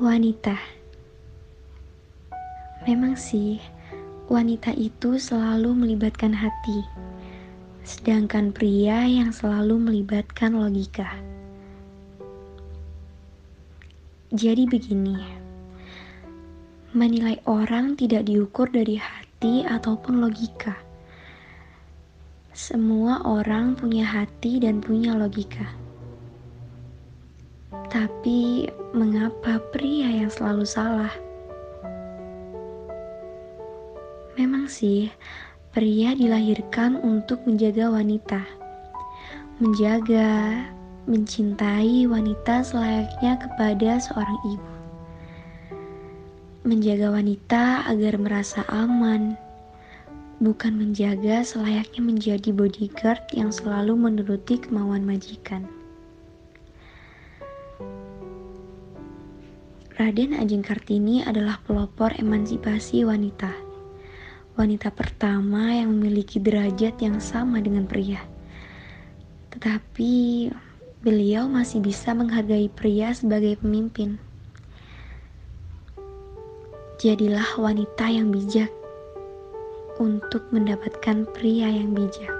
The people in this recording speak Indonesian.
Wanita Memang sih, wanita itu selalu melibatkan hati, sedangkan pria yang selalu melibatkan logika. Jadi begini, menilai orang tidak diukur dari hati ataupun logika. Semua orang punya hati dan punya logika. Tapi mengapa pria yang selalu salah? Memang sih, pria dilahirkan untuk menjaga wanita. Menjaga, mencintai wanita selayaknya kepada seorang ibu. Menjaga wanita agar merasa aman, bukan menjaga selayaknya menjadi bodyguard yang selalu menuruti kemauan majikan. Raden Ajeng Kartini adalah pelopor emansipasi wanita wanita pertama yang memiliki derajat yang sama dengan pria. Tetapi beliau masih bisa menghargai pria sebagai pemimpin. Jadilah wanita yang bijak untuk mendapatkan pria yang bijak.